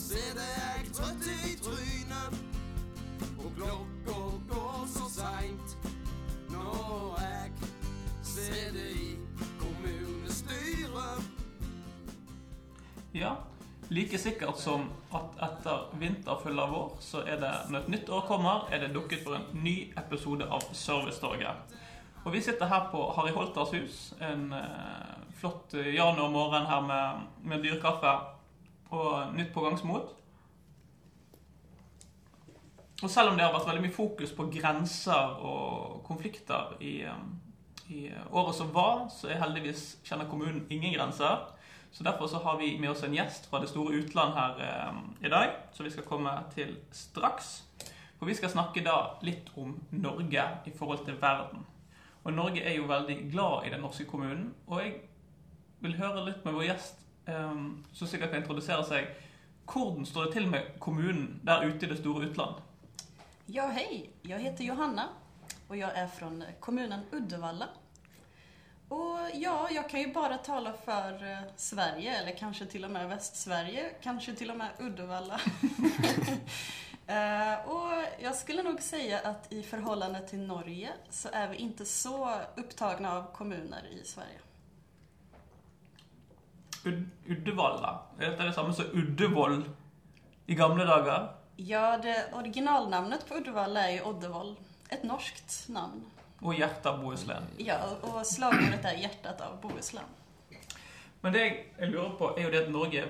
sitter jeg trøtt i trynet. Og klokka går så seint når jeg sitter i kommunestyret. Ja, like sikkert som at etter vinter følger vår, så er det når et nytt år kommer, er det dukket for en ny episode av Servicetorget. Og vi sitter her på Harry Holters hus en eh, flott januarmorgen her med, med dyrkaffe og nytt pågangsmot. Og selv om det har vært veldig mye fokus på grenser og konflikter i, eh, i året som var, så er heldigvis kjenner kommunen ingen grenser. Så Derfor så har vi med oss en gjest fra det store utland her eh, i dag, som vi skal komme til straks. For vi skal snakke da litt om Norge i forhold til verden. Og Norge er jo veldig glad i den norske kommunen. Og jeg vil høre litt med vår gjest, eh, som sikkert kan introdusere seg. Hvordan står det til med kommunen der ute i det store utland? Ja, hei. Jeg heter Johanna og jeg er fra kommunen Uddevalla. Og ja, jeg kan jo bare tale för eh, Sverige, eller kanskje til og med Västsverige, Kanskje til og med Uddevalla. og jeg skulle nok si at i förhållande til Norge så er vi ikke så opptatt av kommuner i Sverige. Ud Uddevalla. Er dette det samme som Uddevoll i gamle dager? Ja, det originalnavnet på Uddevalla er jo Oddevoll. Et norskt navn. Og hjertet av Bohuslän. Ja, og slagordet er 'Hjertet av Bohuslän. Men det jeg, lurer på, er jo det at Norge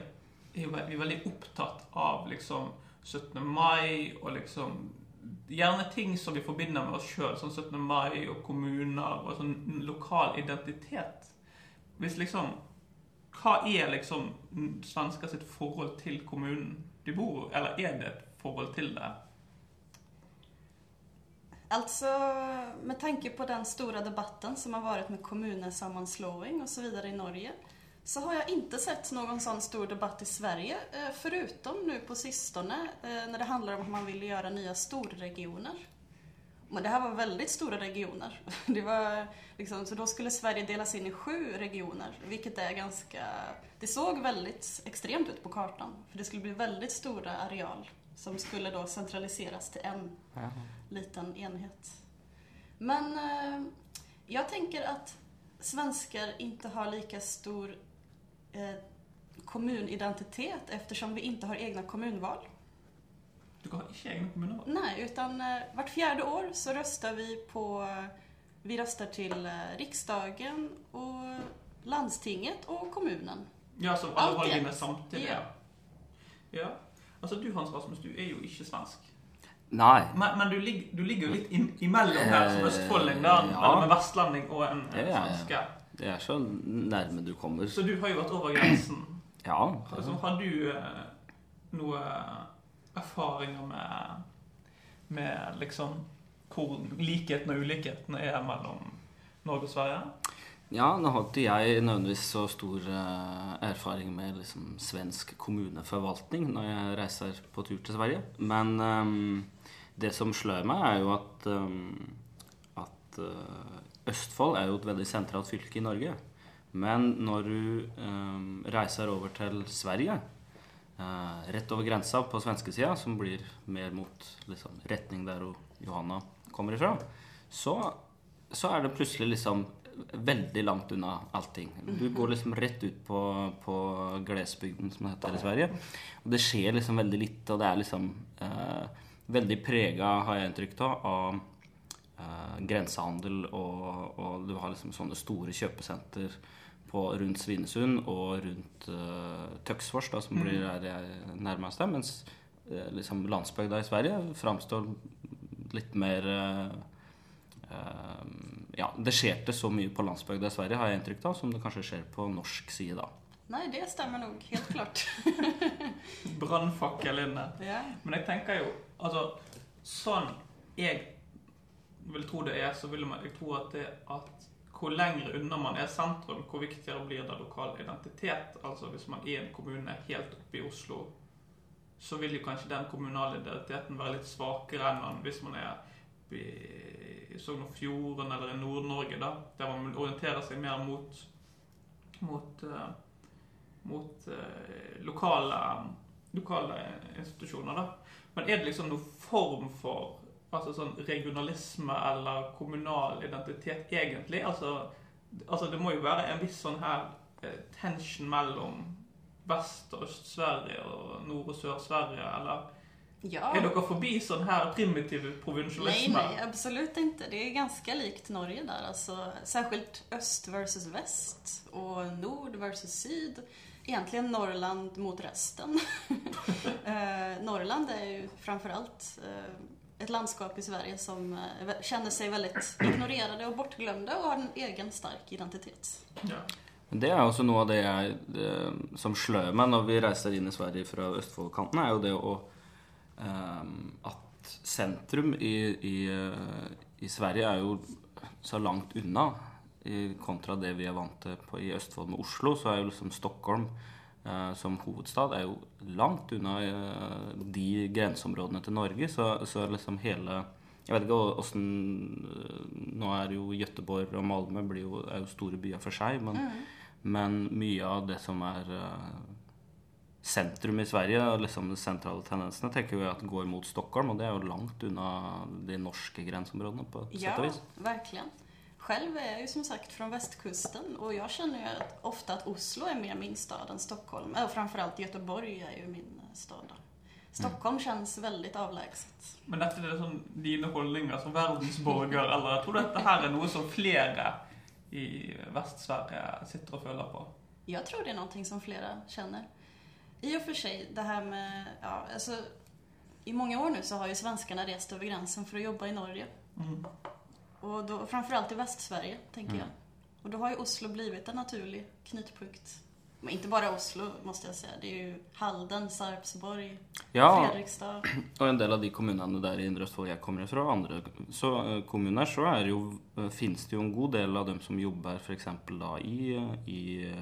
vi er veldig opptatt av liksom 17. mai og liksom Gjerne ting som vi forbinder med oss sjøl, sånn 17. mai og kommuner og sånn lokal identitet. Hvis liksom Hva er liksom svensker sitt forhold til kommunen de bor i? Eller er det et forhold til det? Alltså, med tanke på den store debatten som har vært med kommunsammanslagning osv. i Norge så har jeg ikke sett noen sånn stor debatt i Sverige, eh, förutom nu på sistone når det handler om at man vil gjøre nya storregioner. Men det här var väldigt stora regioner. Det var liksom, så då skulle Sverige delas in i sju regioner, vilket är ganska... Det såg väldigt extremt ut på kartan, för det skulle bli väldigt stora areal som skulle då centraliseras till en liten enhet. Men eh, jag tänker att svenskar inte har lika stor eh, kommunidentitet eftersom vi inte har egna kommunval. Du har ikke egne kommunevalg? Nej, utan eh, vart fjärde år så röstar vi på... Vi röstar till eh, riksdagen och landstinget och kommunen. Ja, så alle Alt valgene samtidig? Ja. ja. Altså, du Hans Rasmus, du er jo ikke svensk. Nei. Men, men du, ligger, du ligger jo litt in, imellom her, som Eh, østfolding, da. ja. Eller med vestlending og en, en Ja, ja, ja. svenske. Det er så nærme du kommer. Så du har jo vært over grensen. Ja. Altså, har du eh, noe erfaringer med, med liksom hvor likhetene og ulikhetene er mellom Norge og Sverige? ja, nå har ikke jeg nødvendigvis så stor eh, erfaring med liksom, svensk kommuneforvaltning når jeg reiser på tur til Sverige. Men um, det som slår meg, er jo at, um, at uh, Østfold er jo et veldig sentralt fylke i Norge. Men når du um, reiser over til Sverige, rett over grensa på svenskesida, som blir mer mot liksom, retning der Johanna kommer ifra, så, så er det plutselig liksom veldig langt unna allting. Du går liksom rett ut på, på Glesbygden, som det heter i Sverige. Og det skjer liksom veldig lite, og det er liksom eh, veldig prega, har jeg inntrykk av, av eh, grensehandel, og, og du har liksom sånne store kjøpesenter på, rundt Svinesund og rundt uh, Tøksfors, da, som blir der jeg nærmest er, mens uh, liksom landsbygda i Sverige framstår litt mer uh, eh, Ja, det skjer ikke så mye på landsbygda i Sverige, har jeg inntrykk av, som det kanskje skjer på norsk side, da. Nei, det stemmer nok. helt klart. Brannfakkel inne. ja. Men jeg tenker jo Altså, sånn jeg vil tro det er, så vil man, jeg tro at det at hvor lenger unna man er sentrum, hvor viktigere blir det lokal identitet. Altså hvis man er en kommune helt oppe i Oslo, så vil jo kanskje den kommunale identiteten være litt svakere enn hvis man er i Sogn og Fjorden eller i Nord-Norge, da, der man orienterer seg mer mot mot, eh, mot eh, lokale lokale institusjoner, da. Men er det liksom noen form for altså sånn regionalisme eller kommunal identitet egentlig? Altså, altså det må jo være en viss sånn her eh, tension mellom Vest- og Øst-Sverige og Nord- og Sør-Sverige, eller Ja. er dere forbi sånn her primitiv Nej, Nei, nei, absolut ikke. Det er ganske likt Norge der. Altså, særskilt øst versus vest og nord versus syd. Egentlig Norrland mot resten. eh, Norrland er jo framförallt eh, ett landskap i Sverige som kjenner seg känner sig og ignorerade og bortglömda och har en egen sterk identitet. Ja. Det er også noe av det jeg det, som slår meg når vi reiser inn i Sverige fra Østfoldkanten, er jo det å ehm, At sentrum i, i, eh, i Sverige er jo så langt unna kontra det vi er vant til på, i Østfold med Oslo. Så er jo liksom Stockholm eh, som hovedstad er jo langt unna eh, de grenseområdene til Norge. Så, så liksom hele jeg vet ikke åssen Nå er jo Gøteborg og Malmö blir jo, er jo store byer for seg, men, men mye av det som er eh, sentrum i Sverige, liksom de sentrale tendensene, tenker vi at går mot Stockholm, og det er jo langt unna de norske grenseområdene på et Ja, sett og vis. verkligen. Själv är jag ju som sagt från västkusten och jag känner ju att ofta att Oslo är mer min stad än Stockholm. Och framförallt Göteborg är ju min eh, stad. Då. Stockholm känns väldigt avlägset. Men dette er sånn dine holdninger som verdensborger, eller jeg tror dette her er noe som flere i Vest-Sverige sitter og føler på? Jag tror det är någonting som flera känner. I och för sig, det här med... Ja, alltså, I många år nu så har ju svenskarna rest över gränsen för att jobba i Norge. Mm. Och då, framförallt i Västsverige, tänker Mm. jag. Och då har ju Oslo blivit en naturlig knutpunkt. Men inte bara Oslo, måste jag säga. Det är ju Halden, Sarpsborg, Ja, Fredrikstad. og en del av de kommunene der i Indre Østfold jeg kommer fra, andre så, eh, kommuner, så er jo, eh, finnes det jo en god del av dem som jobber f.eks. da i, i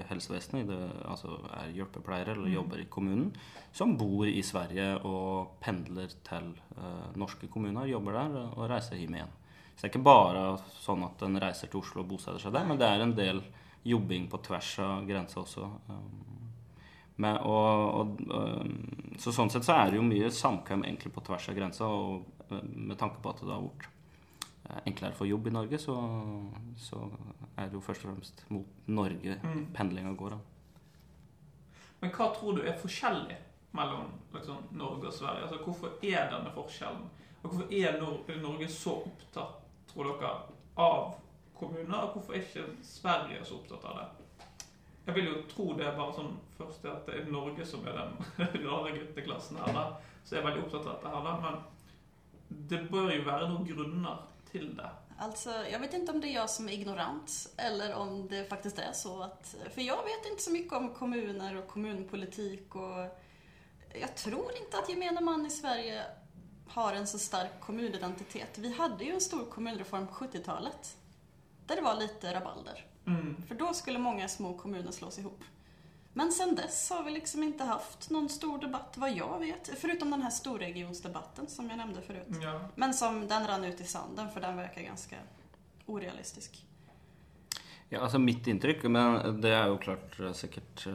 helsevesenet, i det, altså er hjelpepleiere eller jobber i kommunen, som bor i Sverige og pendler til eh, norske kommuner, jobber der og reiser hjem igjen. Så det er ikke bare sånn at en reiser til Oslo og bosetter seg der, men det er en del jobbing på tvers av grensa også. Um, men, og, og, um, så sånn sett så er det jo mye samkvem egentlig på tvers av grensa, og uh, med tanke på at det har vært uh, enklere for jobb i Norge, så, så er det jo først og fremst mot Norge Mm. pendlinga går. da. Men hva tror du er forskjellig mellom liksom, Norge og Sverige? Altså, hvorfor er denne forskjellen? Og hvorfor er Norge så opptatt, tror dere, av kommuner? Og hvorfor er ikke Sverige så opptatt av det? Jeg vil jo tro det er bare sånn først at det er Norge som er den rare gutteklassen her, da. Så jeg er veldig opptatt av dette her, da. Men det bør jo være noen grunner til det. Alltså, jag vet inte om det är jag som är ignorant eller om det faktiskt är så att... För jag vet inte så mycket om kommuner och kommunpolitik och jag tror inte att gemene man i Sverige har en så stark kommunidentitet. Vi hade ju en stor kommunreform på 70-talet där det var lite rabalder. Mm. För då skulle många små kommuner slås ihop. Men sen dess har vi liksom inte haft någon stor debatt vad jag vet. Förutom den här storregionsdebatten som jag nämnde förut. Ja. Men som den rann ut i sanden för den verkar ganska orealistisk. Ja, altså Mitt inntrykk, men det er jo klart sikkert eh,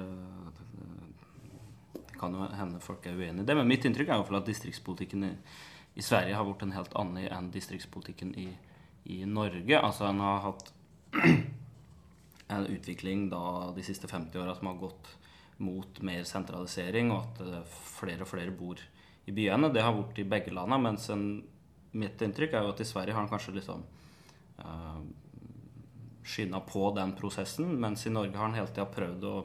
kan jo hende folk er uenig i det, men mitt inntrykk er i hvert fall at distriktspolitikken i, i Sverige har vært en helt annen enn distriktspolitikken i, i Norge. Altså en har hatt en utvikling da de siste 50 åra som har gått mot mer sentralisering, og at eh, flere og flere bor i byene. Det har vært i begge landa, mens en, mitt inntrykk er jo at i Sverige har en kanskje liksom uh, skynda på den prosessen, mens i Norge har en hele tida prøvd å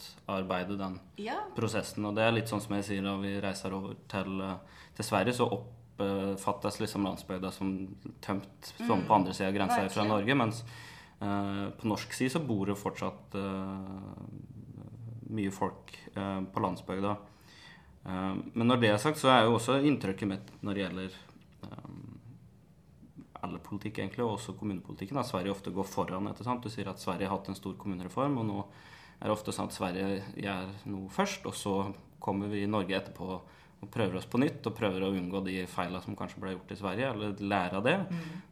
motarbeide den Ja, prosessen. Og det er litt sånn som jeg sier da vi reiser over til, eh, til Sverige, så oppfattes liksom landsbygda som tømt sånn på andre sida av grensa fra. Norge, mens eh, på norsk side så bor det fortsatt eh, mye folk eh, på landsbygda. Eh, men når det er sagt, så er jo også inntrykket mitt når det gjelder eh, alle politikk, egentlig, og også kommunepolitikken, at Sverige ofte går foran. Du sier at Sverige har hatt en stor kommunereform, og nå er det ofte sånn at Sverige gjør noe først, og så kommer vi i Norge etterpå og prøver oss på nytt og prøver å unngå de feilene som kanskje ble gjort i Sverige, eller lære av det.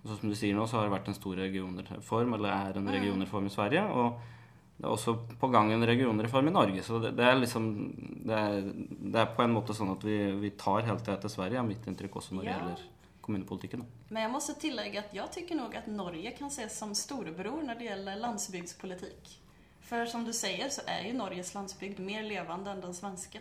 Og så som du sier nå, så har det vært en stor regionreform, eller er en regionreform i Sverige. Og, det er også på gang en regionreform i Norge. Så det, det er liksom det er, det er, på en måte sånn at vi, vi tar helt til etter Sverige, er mitt inntrykk også når det Ja. gjelder kommunepolitikken. Men Men må også tillegge at jeg tycker nok at Norge kan ses som storebror når det gjelder landsbygdspolitik. För som du säger så är ju Norges landsbygd mer levande än den svenska.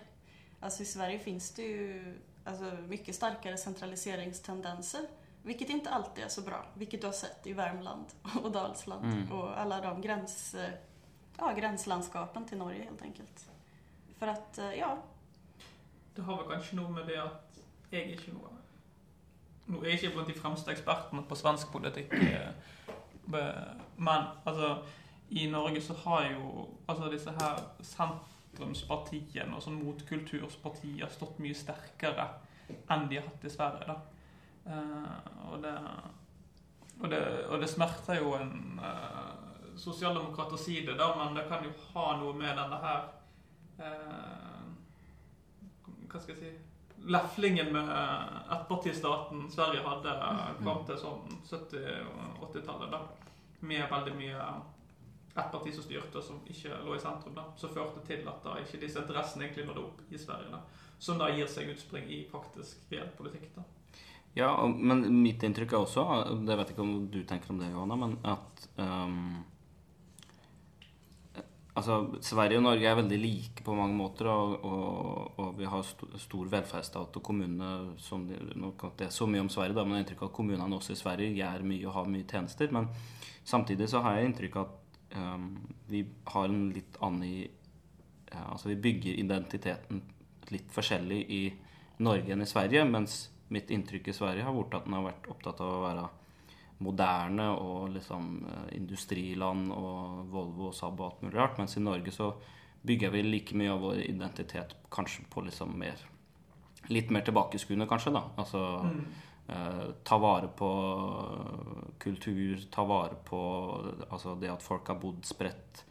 Alltså i Sverige finns det ju alltså, mycket starkare centraliseringstendenser. Vilket inte alltid är så bra. Vilket du har sett i Värmland och Dalsland Mm. och alla de gräns, ja, gränslandskapen till Norge helt enkelt. För att, eh, ja, Det har väl kanskje noe med det at jeg ikke noe Nå er jeg ikke blant de fremste ekspertene på svensk politikk, eh, men altså I Norge så har jo altså disse her sentrumspartiene og sånn motkulturspartier stått mye sterkere enn de har hatt i Sverige. da. Uh, og, det, og, det, og det smerter jo en uh, sosialdemokrat å si det, da, men det kan jo ha noe med denne her uh, hva skal jeg si Leflingen med ettpartistaten Sverige hadde fram til sånn 70- og 80-tallet. da, Med veldig mye ettparti som styrte, som ikke lå i sentrum. da, Som førte til at da ikke disse interessene egentlig nådde opp i Sverige. da, Som da gir seg utspring i faktisk reell politikk. da. Ja, men mitt inntrykk er også, det vet jeg ikke om du tenker om det, Johanna, men at um, Altså, Sverige og Norge er veldig like på mange måter, og, og, og vi har st stor velferdsstat og kommunene som de, det så mye om Sverige, da, men jeg har inntrykk av at kommunene også i Sverige gjør mye og har mye tjenester. Men samtidig så har jeg inntrykk av at vi har en litt annen Altså, vi bygger identiteten litt forskjellig i Norge enn i Sverige, mens mitt inntrykk i Sverige har vært at den har vært opptatt av å være moderne og liksom eh, industriland og Volvo og Saab og alt mulig rart. Mens i Norge så bygger vi like mye av vår identitet kanskje på liksom mer Litt mer tilbakeskuende, kanskje, da. Altså eh, ta vare på kultur, ta vare på altså det at folk har bodd spredt.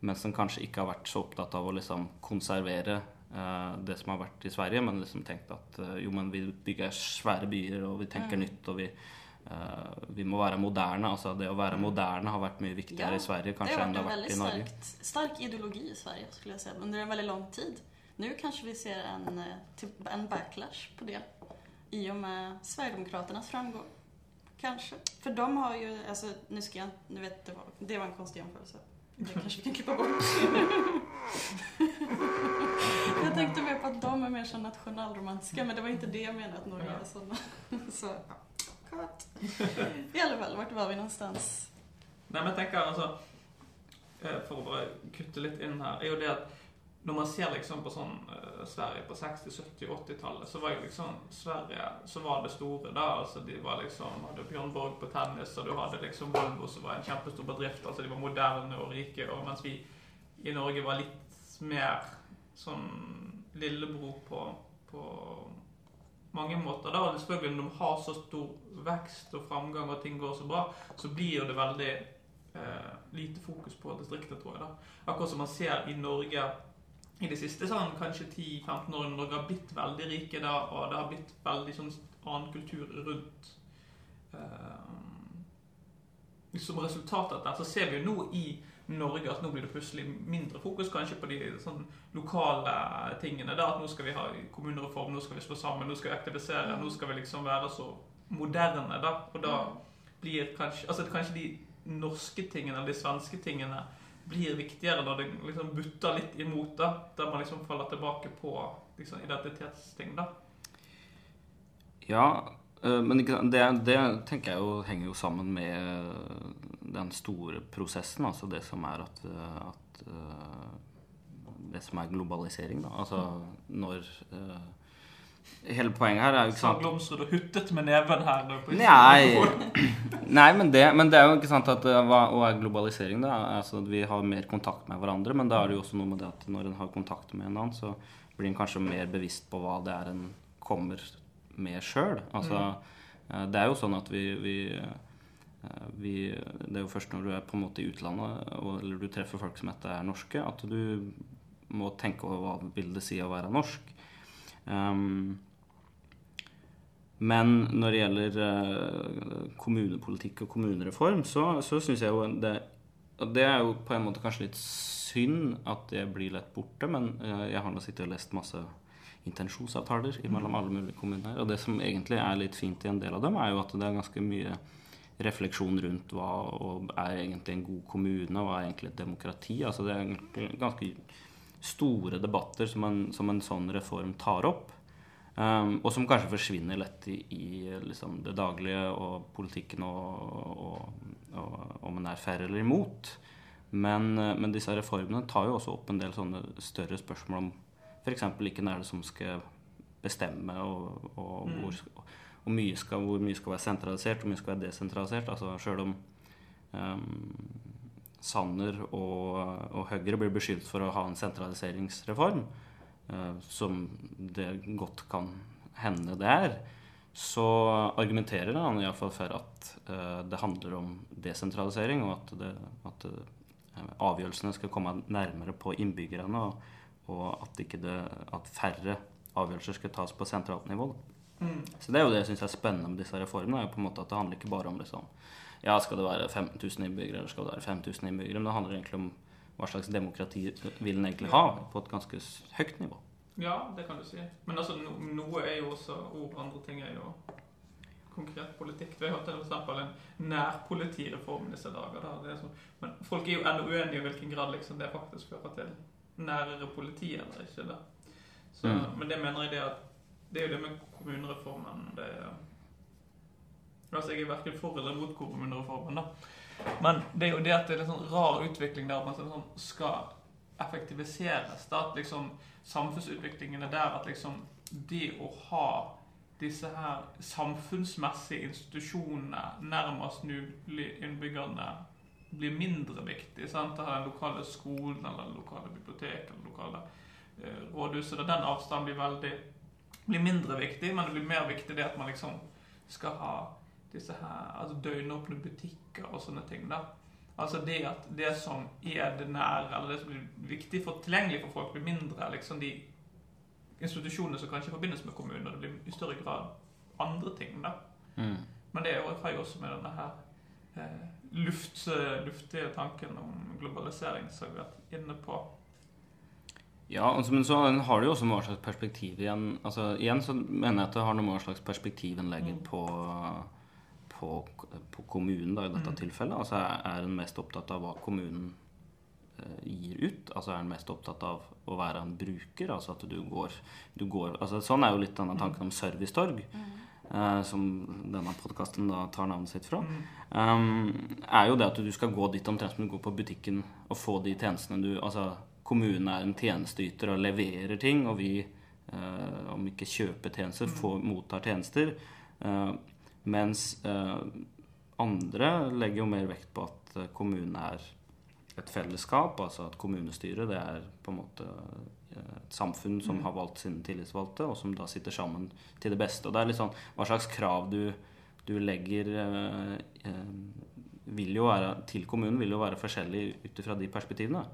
men som kanskje ikke har vært så opptatt av å liksom konservere eh, det som har vært i Sverige, men liksom tenkt at eh, jo, men vi bygger svære byer, og vi tenker nytt, og vi uh, vi må være moderne. altså Det å være moderne har vært mye viktigere Ja, i Sverige kanskje enn det har vært i Norge. Det har vært en stark ideologi i Sverige skulle jeg si, under en veldig lang tid. Nu kanskje vi ser en, eh, en backlash på det i och med Sverigedemokraternas framgång. Kanske. För de har ju, alltså nu ska jag nu vet det var, det var en konstig jämförelse. Det kanske vi kan klippa bort. jag tänkte mer på att de är mer så nationalromantiska, men det var inte det jag menade att Norge är sådana. Så, ja. I alla fall, vart var vi någonstans? Nei, men jeg tenker altså eh, For å bare kutte litt inn her, er jo det at når man ser liksom på sånn uh, Sverige på 60-, 70-, 80-tallet, så var jo liksom Sverige så var det store da. altså De var liksom hadde Bjørn Borg på tennis, og du hadde liksom Volvo som var en kjempestor bedrift. altså De var moderne og rike. og Mens vi i Norge var litt mer sånn lillebror på, på mange måter. da, og selvfølgelig Når de har så stor vekst og framgang og ting går så bra, så blir det veldig eh, lite fokus på distriktet, tror jeg. da. Akkurat som man ser i Norge i det siste sånn, kanskje 10-15 år når Norge har blitt veldig rike da, og det har blitt veldig sånn annen kultur rundt. uh, som resultat av dette, så ser vi jo nå i Norge at nå blir det plutselig mindre fokus kanskje på de sånn lokale tingene. da, At nå skal vi ha kommunereform, nå skal vi slå sammen, nå skal vi aktivisere, nå skal vi liksom være så moderne. da, Og da blir kanskje altså kanskje de norske tingene eller de svenske tingene blir viktigere når det liksom butter litt imot, da, der man liksom faller tilbake på liksom, identitetsting. da. Ja, eh, men det, det tenker jeg jo henger jo sammen med den store prosessen. Altså det som er at, eh, at eh, Det som er globalisering, da. Altså når eh, Hele poenget her er jo ikke sant Glomsrud og huttet med neven her. Nei, nei men, det, men det er jo ikke sant at eh, hva, er globalisering, da? Altså at Vi har mer kontakt med hverandre, men da er det jo også noe med det at når en har kontakt med en annen, så blir en kanskje mer bevisst på hva det er en kommer med sjøl. Altså, mm. det er jo sånn at vi, vi, eh, vi Det er jo først når du er på en måte i utlandet, eller du treffer folk som heter er norske, at du må tenke over hva vil det si å være norsk. Um, men når det gjelder eh, kommunepolitikk og kommunereform, så, så syns jeg jo det det er jo på en måte kanskje litt synd at det blir lett borte, men eh, jeg har nå sittet og lest masse intensjonsavtaler mellom alle mulige kommuner. Og det som egentlig er litt fint i en del av dem, er jo at det er ganske mye refleksjon rundt hva er egentlig en god kommune, hva er egentlig et demokrati. Altså det er ganske store debatter som en, som en sånn reform tar opp. Um, og som kanskje forsvinner lett i, i liksom det daglige og politikken og, og, og, om en er for eller imot. Men, uh, men, disse reformene tar jo også opp en del sånne større spørsmål om f.eks. hvilken er det som skal bestemme, og, og mm. hvor, mye skal, hvor, mye skal, være sentralisert, hvor mye skal være desentralisert. Altså Sjøl om um, Sanner og, og Høyre blir beskyldt for å ha en sentraliseringsreform, Eh, som det godt kan hende det er, så argumenterer han iallfall for at uh, det handler om desentralisering, og at, det, at uh, avgjørelsene skal komme nærmere på innbyggerne, og, og at, det, at, færre avgjørelser skal tas på sentralt nivå. Mm. Så det er jo det jeg syns er spennende med disse reformene. er på en måte at Det handler ikke bare om liksom, ja, skal det være 5000 innbyggere eller skal det være 5000 innbyggere, men det handler egentlig om hva slags demokrati vil en egentlig ha på et ganske høyt nivå. Ja, det kan du si. Men altså, no, noe er jo også ord, andre ting er jo konkret politikk. Vi har hørt f.eks. en nærpolitireform disse dager. Da. Så, men folk er jo ennå uenige i hvilken grad liksom, det faktisk fører til nærere politi eller ikke. Da. Så, mm. Men det mener jeg det at det er jo det med kommunereformen det er, Altså, Jeg er verken for eller mot kommunereformen, da. Men det er jo det at det er en sånn rar utvikling der man sånn, skal effektiviseres. Da, at liksom samfunnsutviklingen er der at liksom det å ha disse her samfunnsmessige institusjonene nærmest mulig innbyggerne blir mindre viktig. sant? Det den lokale skolen eller den lokale biblioteket eller lokale eh, rådhuset. Den avstanden blir veldig blir mindre viktig, men det blir mer viktig det at man liksom skal ha disse her altså døgnåpne butikker og sånne ting. da. Altså det at det som er det nære, eller det som blir viktig for tilgjengelig for folk, blir mindre liksom de institusjonene som kanskje forbindes med kommunen, og det blir i større grad andre ting. da. Mm. Men det har jo også med denne her eh, luft, luftige tanken om globalisering som vi har vært inne på. Ja, altså, men så har det jo også med hva slags perspektiv igjen altså Igjen så mener jeg at det har noe med hva slags perspektiv en legger mm. på på, på kommunen da, i dette mm. tilfellet? Altså Er en mest opptatt av hva kommunen eh, gir ut? Altså Er en mest opptatt av å være en bruker? Altså at du går, du går altså Sånn er jo litt denne tanken om servicetorg. Mm. Eh, som denne podkasten tar navnet sitt fra. Mm. Um, er jo det at du skal gå dit omtrent som du går på butikken og få de tjenestene du Altså kommunen er en tjenesteyter og leverer ting, og vi, eh, om ikke kjøper tjenester, mm. får, mottar tjenester. Uh, mens eh, andre legger jo mer vekt på at eh, kommunen er et fellesskap, altså at kommunestyret det er på en måte eh, et samfunn som mm. har valgt sine tillitsvalgte, og som da sitter sammen til det beste. Og det er litt sånn hva slags krav du, du legger være, til kommunen vil jo være forskjellig ut ifra de perspektivene.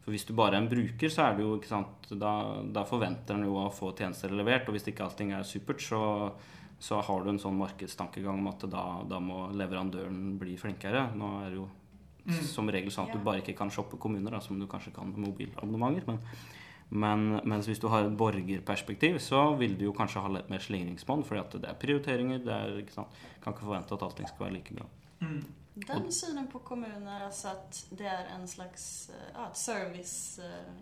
For hvis du bare er en bruker, så er det jo ikke sant, da, da forventer en jo å få tjenester levert. Og hvis ikke allting er supert, så så har du en sånn markedstankegang om at da, da må leverandøren bli flinkere. Nå er det jo mm. som regel sånn at du bare ikke kan shoppe kommuner, da, som du kanskje kan med mobilabonnementer. Men, men, mens hvis du har et borgerperspektiv, så vil du jo kanskje ha litt mer slingringsmonn, fordi at det er prioriteringer. Det er, ikke sant? Kan ikke forvente at allting skal være like bra. Mm. Den synen på kommuner, altså at det er en slags ja, service eh,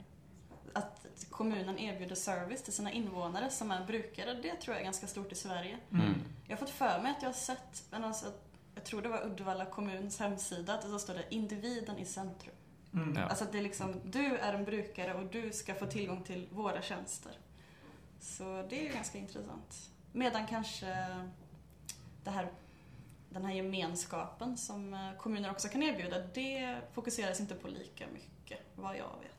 att kommunen erbjuder service till sina invånare som är brukare, det tror jag är ganska stort i Sverige. Mm. Jag har fått för mig att jag har sett, men alltså, jag tror det var Uddevalla kommuns hemsida, att det står det individen i centrum. Mm. Ja. Alltså att det är liksom, du är en brukare och du ska få tillgång till våra tjänster. Så det är ju ganska intressant. Medan kanske det här, den här gemenskapen som eh, kommuner också kan erbjuda, det fokuseras inte på lika mycket, vad jag vet.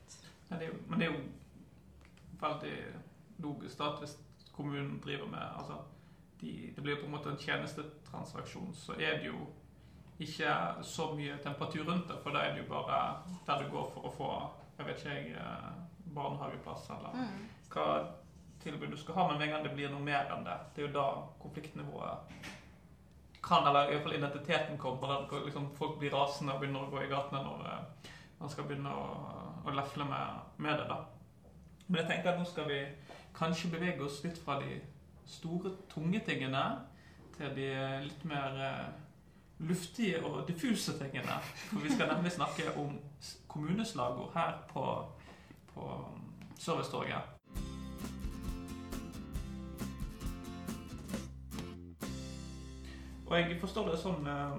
Ja, det er, men det er jo veldig logisk at hvis kommunen driver med altså, de, Det blir på en måte en tjenestetransaksjon, så er det jo ikke så mye temperatur rundt det. For da er det jo bare der du går for å få jeg vet ikke jeg, eh, barnehageplass eller mm. hva tilbud du skal ha. Men med en gang det blir noe mer enn det, det er jo da konfliktnivået kan, eller i hvert fall identiteten kommer, der liksom folk blir rasende og begynner å gå i gatene når eh, man skal begynne å, å lefle med, med det. da. Men jeg tenker at nå skal vi kanskje bevege oss litt fra de store, tunge tingene til de litt mer eh, luftige og diffuse tingene. For vi skal nemlig snakke om kommuneslagord her på, på Servicetorget. Og jeg forstår det sånn, eh,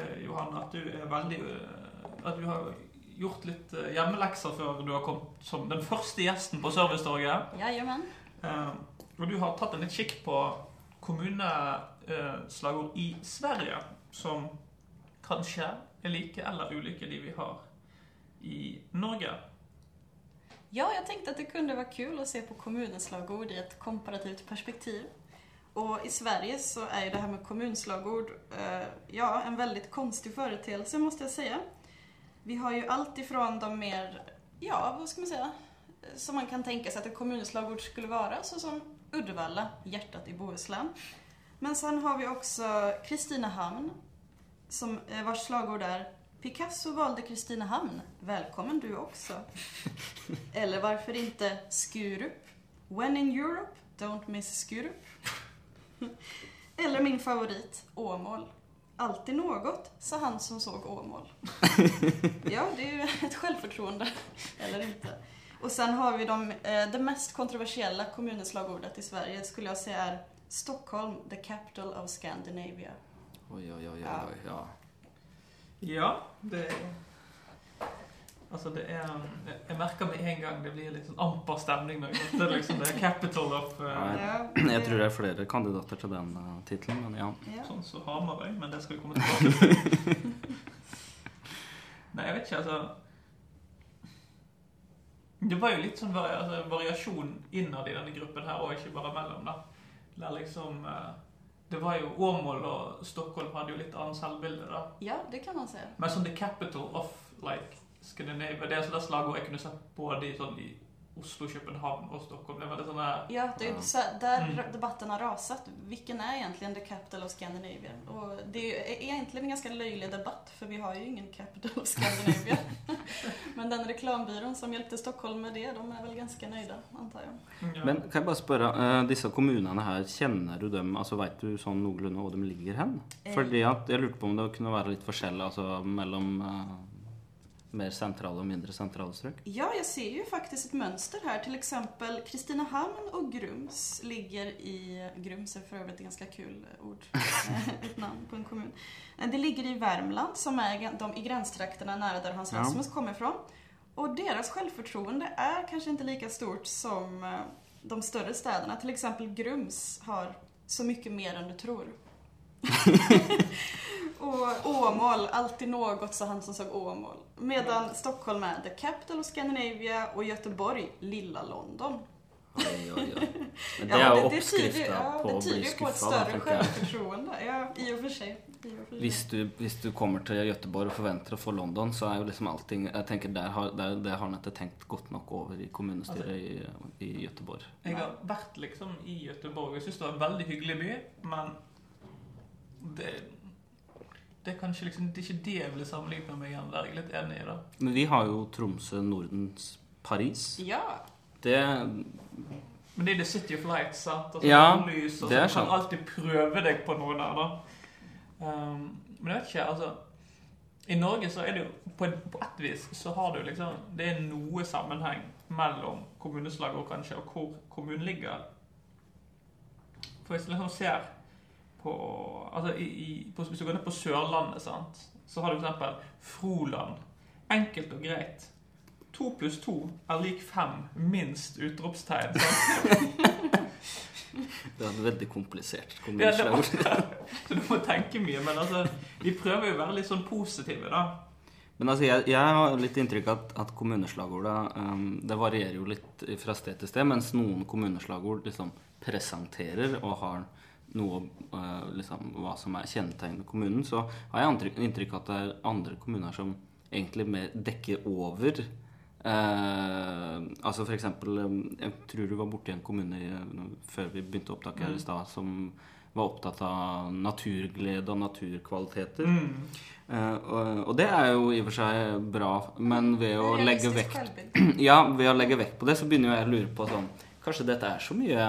eh, Johan, at du er veldig eh, At du har gjort litt eh, hjemmelekser før du har kommet som den første gjesten på Servicetorget. Jajamän. Eh, og du har tatt en litt kikk på kommuneslagord i Sverige, som kanskje er like eller ulike de vi har i Norge. Ja, jeg tenkte at det kunne være kul å se på kommuneslagord i et komparativt perspektiv. Og i Sverige så er jo det her med kommunslagord, eh, ja, en veldig konstig foreteelse, måtte jeg säga. Vi har ju allt ifrån de mer, ja, vad ska man säga, eh, som man kan tänka sig att ett kommunslagord skulle vara, såsom Uddevalla, hjärtat i Bohuslän. Men sen har vi också Kristinehamn, som, eh, vars slagord är Picasso valde Kristinehamn. Välkommen du också. Eller varför inte Skurup? When in Europe, don't miss Skurup. Eller min favorit, Åmål. Alltid något, sa han som såg Åmål. ja, det är ju ett självförtroende. Eller inte. Och sen har vi de, eh, det mest kontroversiella kommunslagordet i Sverige skulle jag säga är Stockholm, the capital of Scandinavia. Oj, oj, oj, oj, oj. ja. Ja, det Altså, det er Jeg merker med en gang det blir litt sånn amper stemning når jeg det er liksom det er capital of uh, Ja, Jeg tror det er flere kandidater til den uh, tittelen, men ja. ja. Sånn som Hamarøy, men det skal vi komme tilbake til. Nei, jeg vet ikke, altså Det var jo litt sånn vari altså, variasjon innad i denne gruppen her, og ikke bare mellom, da. Der liksom uh, Det var jo Åmål og Stockholm hadde jo litt annet selvbilde, da. ja, det kan man si. Men sånn the capital of like Scandinavia Det er sånne slagord jeg kunne sett både i, sånn, i Oslo, København og Stockholm. Det var sånn der Ja, det är så, där Mm. debatten har rasat. Vilken är egentligen the capital of Scandinavia? Och det är egentlig egentligen en ganska löjlig debatt, för vi har ju ingen capital of Scandinavia. Men den reklambyrån som hjälpte Stockholm med det, de är väl ganska nöjda, antar jag. ja. Men kan jeg bare spørre, eh, disse kommunene her, kjenner du dem, altså vet du sånn noenlunde hvor de ligger hen? Eh. Fordi at jeg lurte på om det kunne være litt forskjell altså, mellom eh, mer sentrale og mindre sentrale strøk? Ja, jeg ser jo faktisk et mønster her. Til eksempel Kristinehamn og Grums ligger i... Grums er for øvrig et ganske kul ord. et navn på en kommun. Eh, Det ligger i Värmland, som er de, i grensetraktene nære der Hans Ja. Rasmus kommer fra. Og deres självförtroende er kanskje ikke lika stort som eh, de større stedene. Til eksempel Grums har så mye mer enn du tror. och Åmål, alltid något, sa han som såg Åmål. Medan Stockholm är the capital of Scandinavia och Göteborg, lilla London. Oi, oi, oi. Men Ja, det er jo det tyder, oppskrifta ja, på det å bli tyder ju på da, större självförtroende. Ja, i och för sig. I och för. Hvis du, hvis du kommer til Göteborg og forventer å få London, så er jo liksom allting Jeg tenker der har, der, Det har han ikke tenkt godt nok over i kommunestyret i, i Göteborg. Jeg har vært liksom i Göteborg. og syns det var en veldig hyggelig by, men det, det er kanskje liksom Det er ikke det jeg ville sammenligne. Der er jeg litt enig i det. Men vi har jo Tromsø, Nordens Paris. Ja, Det Men det er The City of Lights, sant? Og så Ja, lys, og det er så kan sant. alltid prøve deg på noe der, da. Um, men jeg vet ikke, altså I Norge så er det jo på, på ett vis så har du liksom Det er noe sammenheng mellom kommuneslagord, kanskje, og hvor kommunen ligger. For hvis du liksom ser på Altså i, i, på, Hvis du går ned på Sørlandet, sant, så har du eksempel Froland. Enkelt og greit. To pluss to er lik fem, minst utropstegn. Det er veldig komplisert Ja, det var, så du må tenke mye. Men altså, vi prøver jo å være litt sånn positive, da. Men altså, jeg, jeg har litt inntrykk av at, at kommuneslagorda um, Det varierer jo litt fra sted til sted, mens noen kommuneslagord liksom presenterer og har noe uh, liksom, hva som er kjennetegnet kommunen, så har jeg inntrykk, inntrykk at det er andre kommuner som egentlig mer dekker over eh, altså for eksempel um, Jeg tror du var borti en kommune i, før vi begynte opptaket her i stad, som var opptatt av naturglede og naturkvaliteter. Mm. Eh, og, og det er jo i og for seg bra, men ved å legge vekt. Ja, ved å legge vekt på det, så begynner jeg å lure på sånn Kanskje dette er så mye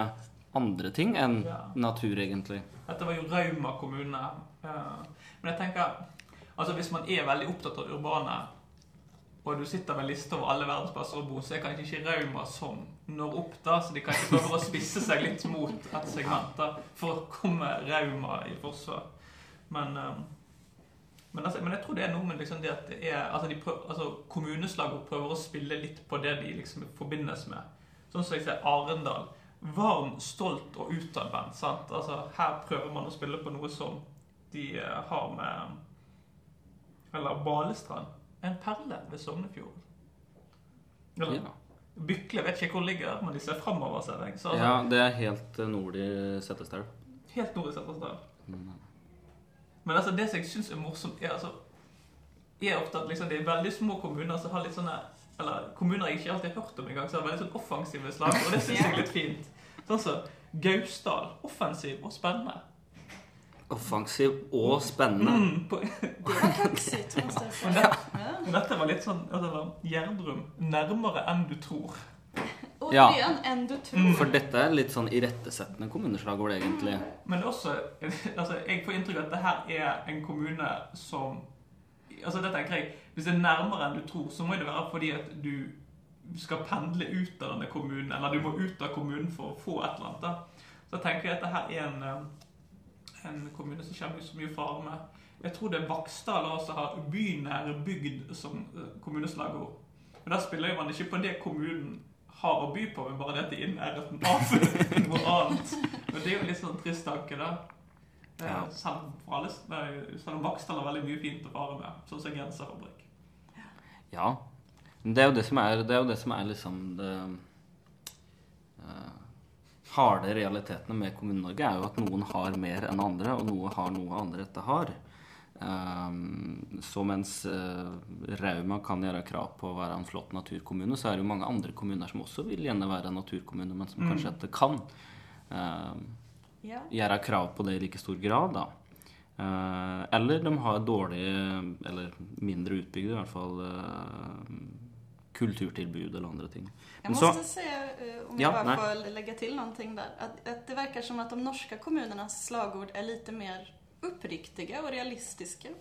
andre ting enn Ja. natur, egentlig. Dette var jo Rauma kommune. Eh, Men jeg tenker Altså Hvis man er veldig opptatt av urbane, og du sitter med en liste over alle verdensplasser å bo, så er kanskje ikke Rauma som når opp, da. Så de kan ikke prøve å spisse seg litt mot et segment da, for å komme Rauma i forsvar. Men eh, men, altså, men jeg tror det er noe med liksom det at det er altså, de prøver, altså kommuneslaget prøver å spille litt på det de liksom forbindes med. Sånn som jeg ser Arendal. Varm, stolt og utadvendt. Altså, her prøver man å spille på noe som de eh, har med Eller Balestrand. En perle ved Sognefjord. Eller Ja. Bykle vet ikke hvor det ligger, men de ser framover, ser jeg. Så, altså, ja, det er helt eh, nord i Setesdal. Helt nord i Setesdal. Mm. Men altså, det som jeg syns er morsomt, er altså er ofte at liksom, det er veldig små kommuner som har litt sånne Eller kommuner jeg ikke alltid har hørt om engang, som har veldig sånn offensive slag, og det syns jeg er litt fint. Sånn som Gausdal. Offensiv og spennende. Offensiv og spennende. Mm, på, Det var och säga. det, Ja. og dette var litt sånn altså, Gjerdrum. Nærmere enn du tror. Og ja. enn du tror. Mm. For dette er litt sånn irettesettende kommuneslagord, egentlig. Men det er også altså, Jeg får inntrykk av at det her er en kommune som Altså, det tenker jeg Hvis det er nærmere enn du tror, så må det være fordi at du skal pendle ut av denne kommunen, eller du må ut av kommunen for å få et eller annet. da. Så tenker jeg at dette er en, eh, en kommune som kommer i så mye fare med. Jeg tror det er Vaksdal som har bynær bygd som eh, kommuneslagord. Og da spiller man ikke på det kommunen har å by på, men bare det at de er i nærheten av noe annet. Og det er jo litt sånn trist tanke, da. Eh, Ja. Selv, for alle, selv om Vaksdal har veldig mye fint å fare med, sånn som genserfabrikk. Ja. Men det er jo det som er, det er, jo det som er liksom det uh, harde realitetene med Kommune-Norge, er jo at noen har mer enn andre, og noe har noe andre ikke har. Um, så mens uh, Rauma kan gjøre krav på å være en flott naturkommune, så er det jo mange andre kommuner som også vil gjerne være naturkommune, men som kanskje ikke kan um, Ja. gjøre krav på det i like stor grad. da. Eh, eller de har dårlig, eller mindre utbygd i hvert fall, eh, kulturtilbud eller andre ting. Jeg måste säga, eh, om Ja, jeg bara får legge til noe der, at, at det virker som at de norske kommunenes slagord er litt mer oppriktige og realistiske.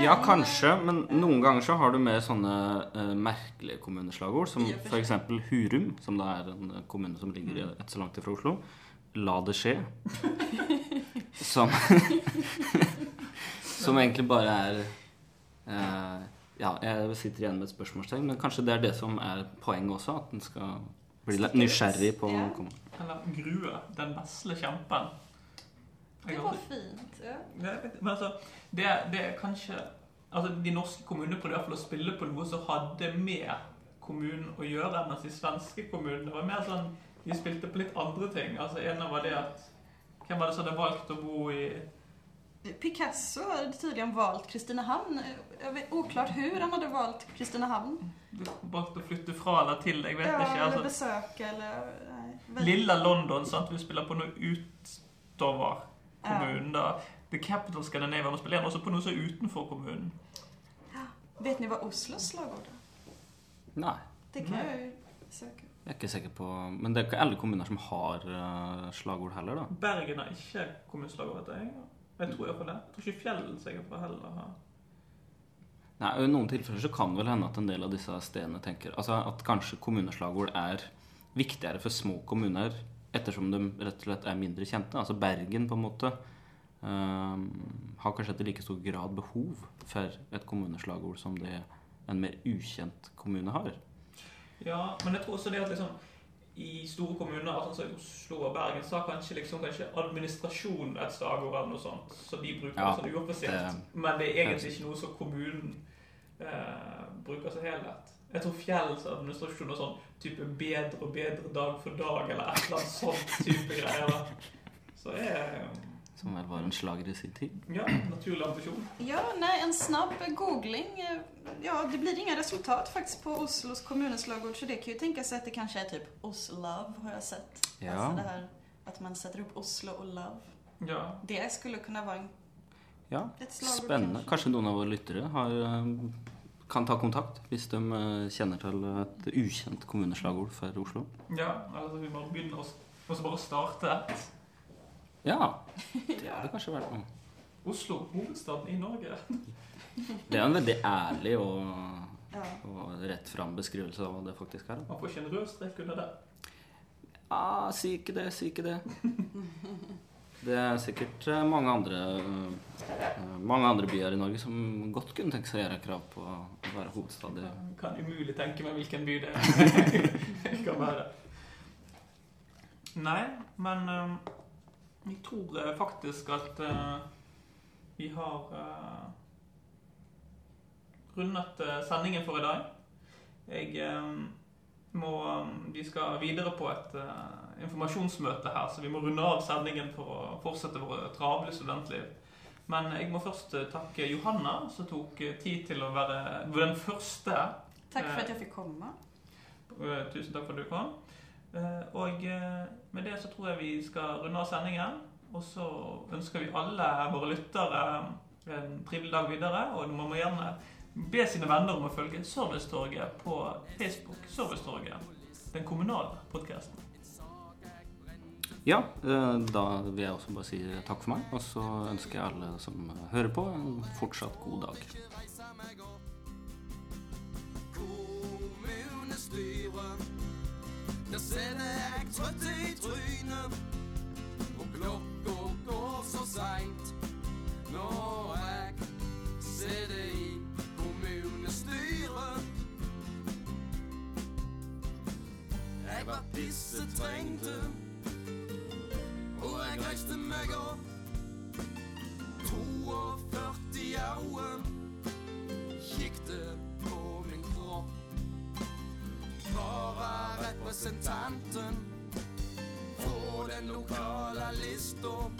Ja, kanskje, men noen ganger så har du mer sånne uh, merkelige kommuneslagord, som f.eks. Hurum, som da er en kommune som ligger ikke så langt fra Oslo. La det skje. Som Som egentlig bare er eh, Ja, jeg sitter igjen med et spørsmålstegn, men kanskje det er det som er poenget også, at en skal bli litt nysgjerrig på Ja. Eller Grue. Den vesle kjempen. Det var fint. Ja. Ja, Men altså, det, det er kanskje Altså, De norske kommunene prøvde i hvert fall å spille på noe som hadde med kommunen å gjøre, mens de svenske kommunene var mer sånn De spilte på litt andre ting. Altså, En av var det at Hvem var det som hadde valgt å bo i Picasso hadde tydligen valgt Kristinehamn. Uklart hur han hadde valgt Kristinehamn. Valgt å flytte fra eller til, jeg vet Ja, ikke. eller besøke, eller... nei, Lilla London, sant? Vi spiller på noe utover kommunen. da. The Capital Scandinavia vi spiller også på noe som er utenfor kommunen. Vet ni hva Oslos slagord da? Nei. Det kan ju söka. Jeg er ikke sikker på Men det er ikke alle kommuner som har eh, slagord heller, da. Bergen har ikke kommuneslagord, vet jeg. Jeg tror iallfall det. Jeg tror ikke Fjell sikkert for heller har Nei, I noen tilfeller så kan det vel hende at en del av disse stedene tenker altså at kanskje kommuneslagord er viktigere for små kommuner ettersom de rett og slett er mindre kjente. Altså Bergen på en måte um, har kanskje ikke i like stor grad behov for et kommuneslagord som det en mer ukjent kommune har. Ja, men jeg tror også det at liksom i store kommuner, sånn som Oslo og Bergen, så har kanskje, liksom, kanskje administrasjon et slagord eller noe sånt, så de bruker Ja, det sånn uoffisielt. Men det er egentlig ikke noe som kommunen eh, bruker som helhet. Jeg tror Fjells administrasjon og sånn type bedre og bedre dag for dag, eller et eller annet sånt type greier. Så er Som vel var en slager i sin tid. ja, naturlig ambisjon. Ja, nei, en snabb googling. Ja, det blir inga resultat faktisk på Oslos kommuneslagord så det kan jo tenkes at det kanskje er typ Oslov har jeg sett. Ja. Altså det her at man setter opp Oslo og Love. Ja. Det skulle kunne være en, Ja, et slagord spennende. kanske. Kanskje noen av våre lyttere har, eh, kan ta kontakt hvis de eh, kjenner til et ukjent kommuneslagord for Oslo. ja. altså vi bare begynner å bare starte et. Ja, det hadde kanskje vært noe. Oslo, hovedstaden i Norge. Det er en veldig ærlig og, Ja. og rett fram beskrivelse av hva det faktisk er. Man får ikke en rød strek under det. Ja, si ikke det, si ikke det. Det er sikkert eh, mange andre eh, Mange andre byer i Norge som godt kunne tenke seg å gjøre krav på å være hovedstad Jeg kan umulig tenke meg hvilken by det kan være. Nei, men eh, jeg tror eh, faktisk at uh, vi har uh, rundet uh, sendingen for i dag. Jeg må eh, Vi skal videre på et informasjonsmøte her, så vi må runde av sendingen for å fortsette våre travle studentliv. Men jeg må først takke Johanna, som tok tid til å være den første Takk for at jeg fikk komme. Tusen takk for at du kom. Eh, Og eh, med det så tror jeg vi skal runde av sendingen. Og så ønsker vi alle våre lyttere en trivelig dag videre. Og man må gjerne be sine venner om å følge Servicetorget på Facebook. Servicetorget, den kommunale podkasten. Ja, eh, da vil jeg også bare si takk for meg. Og så ønsker jeg alle som hører på, en fortsatt god dag. Der sitter jeg trøtt i trynet, og klokka går så seint. Når jeg sitter i kommunestyret. Jeg var pissetrengte, og jeg reiste meg opp. 42 øyne Vararepresentanten på den lokale lista.